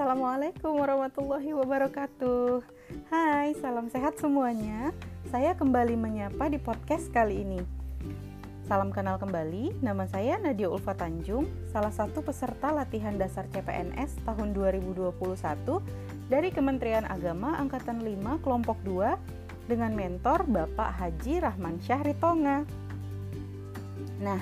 Assalamualaikum warahmatullahi wabarakatuh. Hai, salam sehat semuanya. Saya kembali menyapa di podcast kali ini. Salam kenal kembali, nama saya Nadia Ulfa Tanjung, salah satu peserta latihan dasar CPNS tahun 2021 dari Kementerian Agama Angkatan 5 Kelompok 2 dengan mentor Bapak Haji Rahman Syahri Tonga. Nah,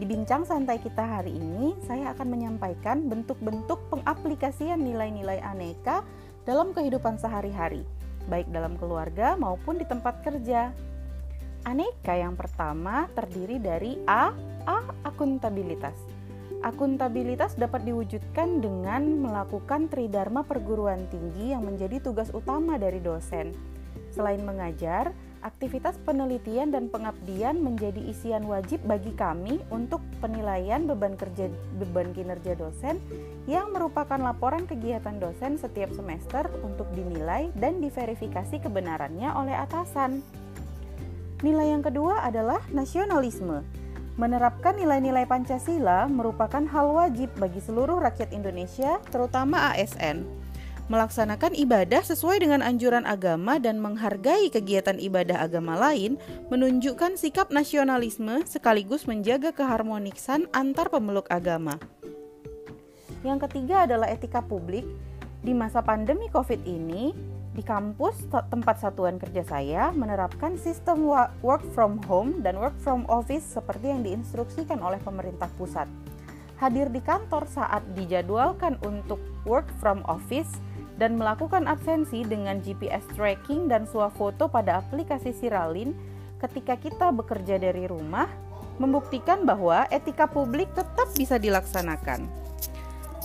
di bincang santai kita hari ini, saya akan menyampaikan bentuk-bentuk pengaplikasian nilai-nilai aneka dalam kehidupan sehari-hari, baik dalam keluarga maupun di tempat kerja. Aneka yang pertama terdiri dari A. A. Akuntabilitas. Akuntabilitas dapat diwujudkan dengan melakukan tridharma perguruan tinggi yang menjadi tugas utama dari dosen. Selain mengajar, aktivitas penelitian dan pengabdian menjadi isian wajib bagi kami untuk penilaian beban kerja beban kinerja dosen yang merupakan laporan kegiatan dosen setiap semester untuk dinilai dan diverifikasi kebenarannya oleh atasan. Nilai yang kedua adalah nasionalisme. Menerapkan nilai-nilai Pancasila merupakan hal wajib bagi seluruh rakyat Indonesia, terutama ASN melaksanakan ibadah sesuai dengan anjuran agama dan menghargai kegiatan ibadah agama lain menunjukkan sikap nasionalisme sekaligus menjaga keharmonisan antar pemeluk agama. Yang ketiga adalah etika publik. Di masa pandemi Covid ini, di kampus tempat satuan kerja saya menerapkan sistem work from home dan work from office seperti yang diinstruksikan oleh pemerintah pusat. Hadir di kantor saat dijadwalkan untuk work from office dan melakukan absensi dengan GPS tracking dan swafoto pada aplikasi Siralin ketika kita bekerja dari rumah membuktikan bahwa etika publik tetap bisa dilaksanakan.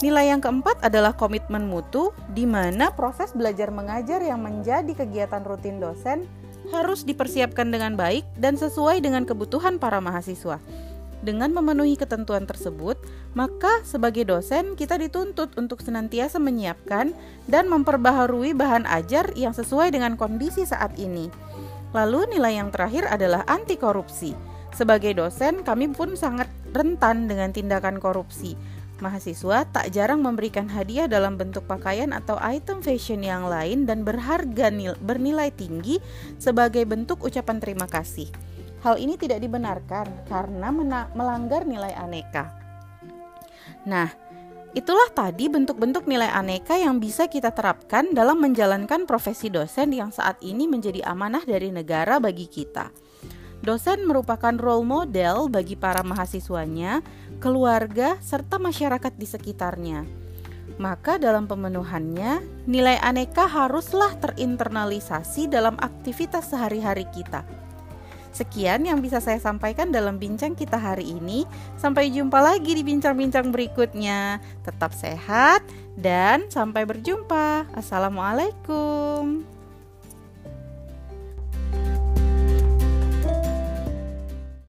Nilai yang keempat adalah komitmen mutu, di mana proses belajar mengajar yang menjadi kegiatan rutin dosen harus dipersiapkan dengan baik dan sesuai dengan kebutuhan para mahasiswa. Dengan memenuhi ketentuan tersebut, maka sebagai dosen kita dituntut untuk senantiasa menyiapkan dan memperbaharui bahan ajar yang sesuai dengan kondisi saat ini. Lalu nilai yang terakhir adalah anti korupsi. Sebagai dosen, kami pun sangat rentan dengan tindakan korupsi. Mahasiswa tak jarang memberikan hadiah dalam bentuk pakaian atau item fashion yang lain dan berharga bernilai tinggi sebagai bentuk ucapan terima kasih. Hal ini tidak dibenarkan karena melanggar nilai aneka. Nah, itulah tadi bentuk-bentuk nilai aneka yang bisa kita terapkan dalam menjalankan profesi dosen yang saat ini menjadi amanah dari negara bagi kita. Dosen merupakan role model bagi para mahasiswanya, keluarga, serta masyarakat di sekitarnya. Maka dalam pemenuhannya, nilai aneka haruslah terinternalisasi dalam aktivitas sehari-hari kita Sekian yang bisa saya sampaikan dalam bincang kita hari ini. Sampai jumpa lagi di bincang-bincang berikutnya. Tetap sehat dan sampai berjumpa. Assalamualaikum.